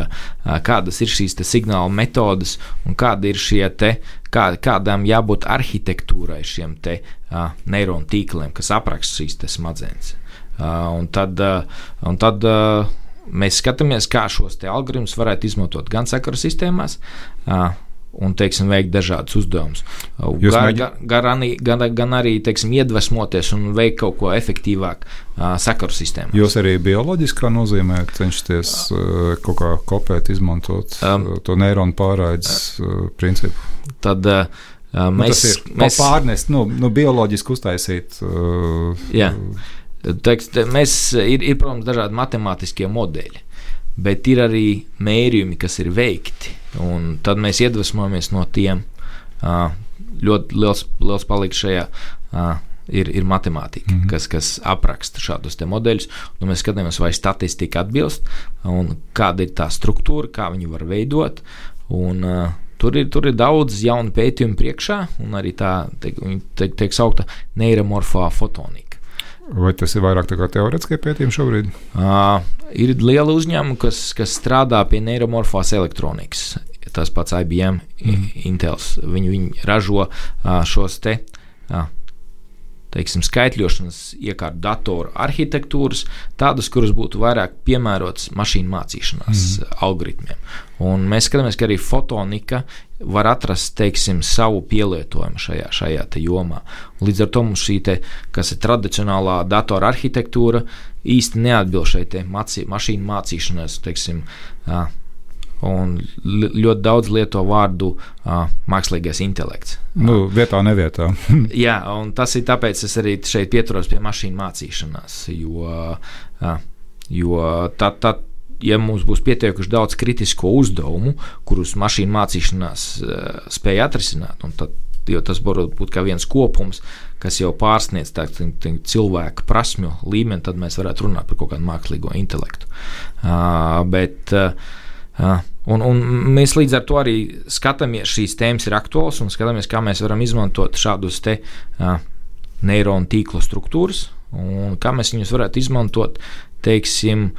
S4: kādas ir šīs signāla metodes un kāda ir šie te, kā, kādām jābūt arhitektūrai šiem te uh, neironu tīkliem, kas apraksta šīs smadzenes. Uh, un tad, uh, un tad uh, mēs skatāmies, kā šos algoritmus varētu izmantot gan sakaru sistēmās. Uh, un teiksim, veikt dažādus uzdevumus. Gan, gan, gan, gan arī teiksim, iedvesmoties un veikt kaut ko efektīvāk uh, sakaru sistēmā.
S3: Jūs arī bioloģiskā nozīmē cenšaties uh, kaut kā kopēt, izmantot um, uh, to neironu pārraides uh, principu.
S4: Tad, uh, mēs, nu,
S3: mēs... pārnest, nu, nu, bioloģiski uztaisīt. Uh,
S4: jā. Teiks, mēs, ir, ir, protams, dažādi matemātiskie modeļi, bet ir arī mērījumi, kas ir veikti. Tad mēs iedvesmojamies no tiem. Ļoti liels, liels paliks šajā. Ir, ir matemātika, mm -hmm. kas, kas apraksta šādus modeļus. Nu, mēs skatāmies, vai statistika atbilst, un kāda ir tā struktūra, kā viņi var veidot. Un, uh, Tur ir, tur ir daudz jaunu pētījumu priekšā, un arī tā tiek, tiek, tiek saukta neiromorfā fotonika
S3: Vai tas ir vairāk teorētiskie pētījumi šobrīd?
S4: Uh, ir liela uzņēmuma, kas, kas strādā pie neiromorfās elektronikas. Tas pats IBM, mm. Intels. Viņi, viņi ražo uh, šos te. Uh, teiksim, skaitļošanas iekārtu datoru arhitektūras, tādas, kuras būtu vairāk piemērotas mašīnu mācīšanās mm. algoritmiem. Un mēs skatāmies, ka arī fotonika var atrast teiksim, savu pielietojumu šajā, šajā jomā. Līdz ar to mums šī te, ir tradicionālā datora arhitektūra īsti neatbilst šai mācī, mašīnu mācīšanās. Teiksim, un ļoti daudz lieto vārdu uh, mākslīgais intelekts.
S3: Nu, vietā, nevietā. [LAUGHS]
S4: Jā, un tas ir tāpēc, es arī šeit pieturos pie mašīnu mācīšanās. Jo, uh, jo tad, tad, ja mums būs pietiekuši daudz kritisko uzdevumu, kurus mašīnu mācīšanās uh, spēja atrisināt, tad, jo tas var būt kā viens kopums, kas jau pārsniedz tā, tā, tā, cilvēku prasmju līmeni, tad mēs varētu runāt par kaut kādu mākslīgo intelektu. Uh, bet, uh, Un, un mēs līdz ar to arī skatāmies, šīs tēmas ir aktuālas un skatāmies, kā mēs varam izmantot šādus te uh, neironu tīklu struktūras un kā mēs viņus varētu izmantot, teiksim,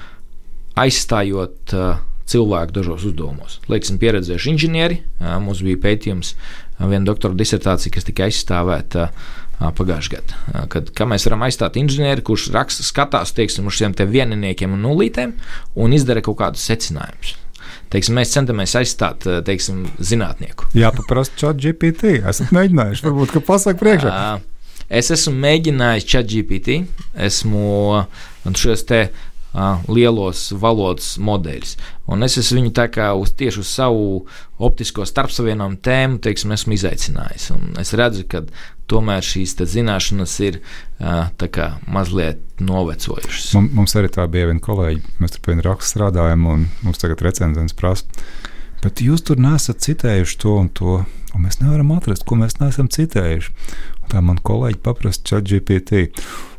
S4: aizstājot uh, cilvēku dažos uzdevumos. Lieksim, pieredzējuši inženieri. Mums bija pētījums, viena doktora disertācija, kas tika aizstāvēta pagājušajā gadā. Kad, mēs varam aizstāt inženieri, kurš raksta, skatās teiksim, uz šiem te vieniniekiem un nulītēm un izdara kaut kādus secinājumus teiksim, mēs centamies aizstāt teiksim, zinātnieku.
S3: Jā, paprasti chat GPT. Esat mēģinājuši, varbūt, ka pasaka priekšā.
S4: Es esmu mēģinājis chat GPT, esmu šos te uh, lielos valodas modeļus. Un es viņu tā kā uz, tieši uz savu optisko starpsavienojumu tēmu, teiksim, esmu izaicinājis. Un es redzu, ka tomēr šīs zināšanas ir kā, mazliet novecojušas.
S3: Mums, mums arī tā bija viena kolēģi, mēs tur pie viņa raksta strādājam, un mums tagad recenzents prasa. Bet jūs tur nesat citējuši to un to, un mēs nevaram atrast, ko mēs neesam citējuši. Un tā man kolēģi paprasta ChatGPT.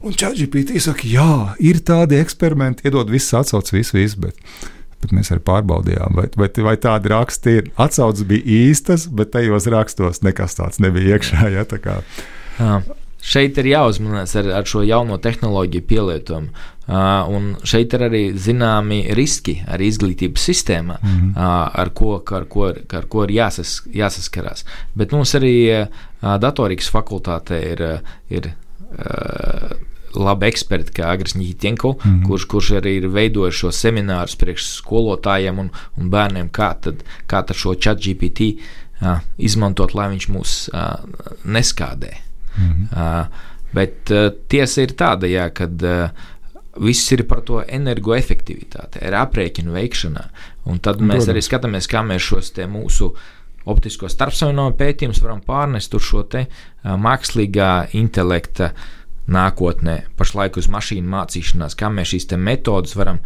S3: Un ChatGPT saka, jā, ir tādi eksperimenti, iedod visu atsauci, visu, visu. Bet bet mēs arī pārbaudījām, vai, vai, vai tādi raksti ir. Atsauces bija īstas, bet tajos rakstos nekas tāds nebija iekšā. Ja, tā kā.
S4: Jā. Šeit ir jāuzmanās ar, ar šo jauno tehnoloģiju pielietojumu. Uh, un šeit ir arī zināmi riski ar izglītības sistēmā, mm -hmm. uh, ar, ko, ar, ko, ar ko ir jāsas, jāsaskarās. Bet mums arī uh, datorikas fakultātē ir, ir uh, labi eksperti, kā Agris Nītenko, mm -hmm. kurš, kurš arī ir veidojis šo semināru priekš skolotājiem un, un bērniem, kā tad, kā tad šo chat GPT uh, izmantot, lai viņš mūs uh, neskādē. Mm -hmm. bet uh, tiesa ir tāda, jā, kad uh, Viss ir par to energoefektivitāti, ir aprēķinu veikšanā. Un tad mēs Protams. arī skatāmies, kā mēs šos mūsu optisko starpsavienojumu pētījumus varam pārnest uz šo te, uh, mākslīgā intelekta nākotnē, pašlaik uz mašīnu mācīšanās, kā mēs šīs metodas varam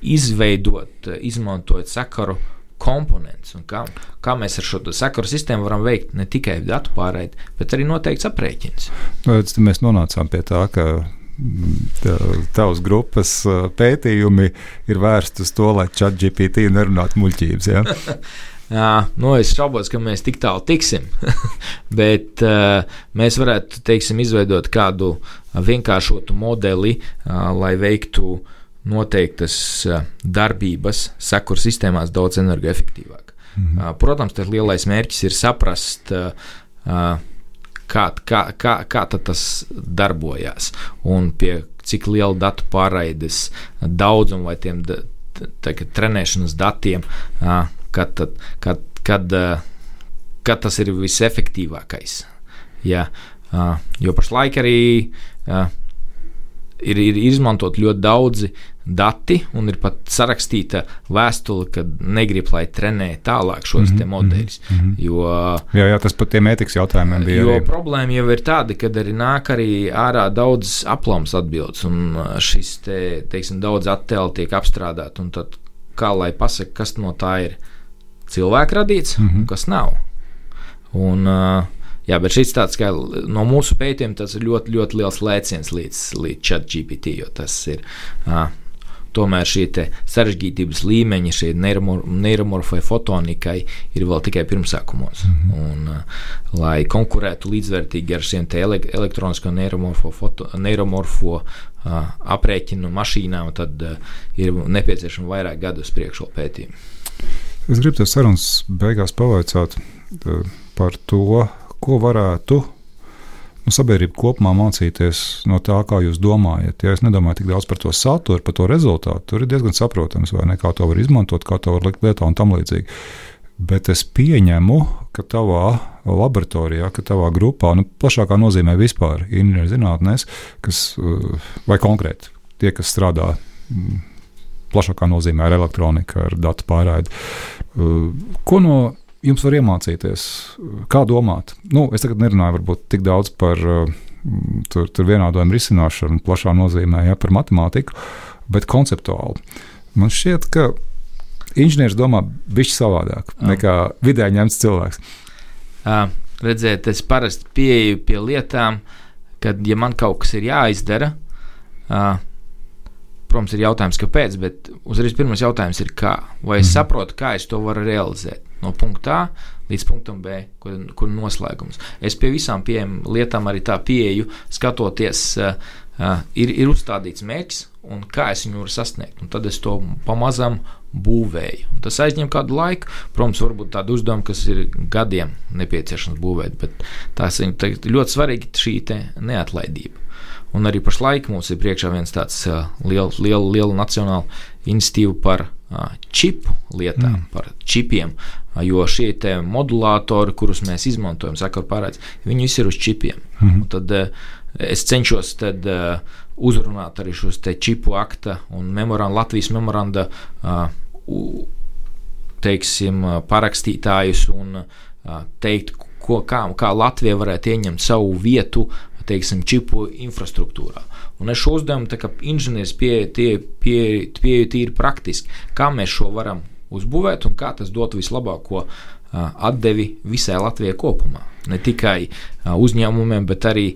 S4: izveidot, izmantojot sakaru komponents un kā, kā mēs ar šo sakaru sistēmu varam veikt ne tikai datu pārraidi, bet arī noteikts aprēķins.
S3: Tad mēs nonācām pie tā, ka mm, tavas grupas pētījumi ir vērsti uz to, lai ChatGPT nerunātu muļķības. Ja? [LAUGHS]
S4: Jā, nu, es šaubos, ka mēs tik tālu tiksim, [LAUGHS] bet uh, mēs varētu teiksim, izveidot kādu vienkāršotu modeli, uh, lai veiktu noteiktas uh, darbības sekuru sistēmās daudz energoefektīvāk. -hmm. uh, protams, tas lielais mērķis ir saprast, uh, kā, kā, kā, kā tas darbojas un pie cik liela datu pārraides daudzuma vai tiem da, trenēšanas datiem kad, kad, kad, eh, kad tas ir visefektīvākais. Ja, eh, jo pašlaik arī eh, ir, ir izmantot ļoti daudzi dati, un ir pat sarakstīta vēstule, ka negrib, lai trenē tālāk šos mm -hmm, modeļus. Mm -hmm. jo,
S3: jā, jā, tas pat tiem etikas jautājumiem bija.
S4: Jo arī. problēma jau ir tāda, ka arī nāk arī ārā daudz aplams atbildes, un šis te, teiksim, daudz attēlu tiek apstrādāt, un tad kā lai pasaka, kas no tā ir cilvēka radīts mm -hmm. un kas nav. Un, uh, Jā, bet šis tāds kā no mūsu pētījuma, tas ir ļoti, ļoti liels lēciens līdz, līdz chat GPT, jo tas ir. Uh, tomēr šie sarežģītības līmeņi, šie neiromorfai fotonikai ir vēl tikai pirmsākumos. Mm -hmm. un, uh, lai konkurētu līdzvērtīgi ar šiem elektronisko neiromorfo, foto, neiromorfo uh, aprēķinu mašīnām, tad uh, ir nepieciešama vairāk gadu uz priekšu pētījumu.
S3: Es gribu tev sarunas beigās pavaicāt par to, ko varētu nu, sabiedrība kopumā mācīties no tā, kā jūs domājat. Ja es nedomāju tik daudz par to saturu, par to rezultātu, tur ir diezgan saprotams, vai ne, kā to var izmantot, kā to var likt lietā un tam līdzīgi. Bet es pieņemu, ka tavā laboratorijā, ka tavā grupā, nu, plašākā nozīmē vispār inženierzinātnēs, kas vai konkrēti tie, kas strādā mm, plašākā nozīmē ar elektroniku, ar datu pārraidi. Ko no jums var iemācīties, kā domāt. Nu, es tagad nerunāju varbūt tik daudz par uh, tur, tur vienādojumu risināšanu, plašā nozīmē, ja, par matemātiku, bet konceptuāli. Man šķiet, ka inženieris domā bišķi savādāk Jā. nekā vidēji ņemts cilvēks.
S4: Uh, redziet, es parasti pieeju pie lietām, kad, ja man kaut kas ir jāizdara, uh, protams, ir jautājums, kāpēc, bet uzreiz pirmais jautājums ir, kā. Vai es mm. saprotu, kā es to varu realizēt? No punkta A līdz punktam B, kur, kur noslēgums. Es pie visām pieejam lietām arī tā pieeju, skatoties, uh, uh, ir, ir uzstādīts mērķis un kā es viņu varu sasniegt. Un tad es to pamazām būvēju. Un tas aizņem kādu laiku. Protams, varbūt tādu uzdevumu, kas ir gadiem nepieciešams būvēt, bet tās ir ļoti svarīgi šī neatlaidība. Un arī pašlaik mums ir priekšā viens tāds uh, liels, liela, liela nacionāla institīva par čipu lietām, mm. par čipiem. Jo šie modulātori, kurus mēs izmantojam, saka, pārēdz, viņi visi ir uz čipiem. Mm. Un tad es cenšos tad, uzrunāt arī šos čipu akta un memoranda, Latvijas memoranda teiksim, parakstītājus un teikt, ko, kā, kā Latvija varētu ieņemt savu vietu teiksim, čipu infrastruktūrā. Un es šo uzdevumu, kā inženieris, pieeju pie, pie, pie, tīri praktiski, kā mēs šo varam uzbūvēt un kā tas dot vislabāko atdevi visai Latvijai kopumā. Ne tikai uzņēmumiem, bet arī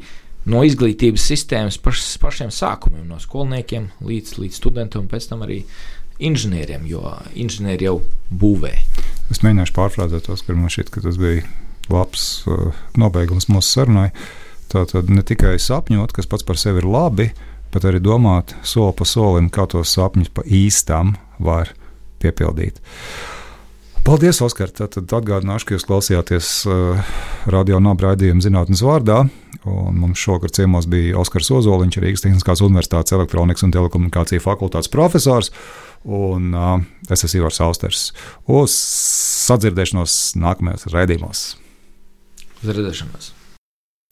S4: no izglītības sistēmas paš, pašiem sākumiem, no skolniekiem līdz, līdz studentiem un pēc tam arī inženieriem, jo inženieri jau būvē.
S3: Es mēģināšu pārfrāzēt tos, ka man šķiet, ka tas bija labs uh, nobeigums mūsu sarunai. Uh, Tātad ne tikai sapņot, kas pats par sevi ir labi, bet arī domāt soli pa solim, kā tos sapņus pa īstam var piepildīt. Paldies, Oskar! Tad atgādināšu, ka jūs klausījāties uh, radio nobraidījuma zinātnes vārdā. Mums šovakar ciemos bija Oskars Ozoliņš, Rīgas Tehniskās Universitātes elektronikas un telekomunikāciju fakultātes profesors, un uh, es esmu Ivars Austers. Uz sadzirdēšanos nākamajos raidījumos!
S4: Uz redzēšanos!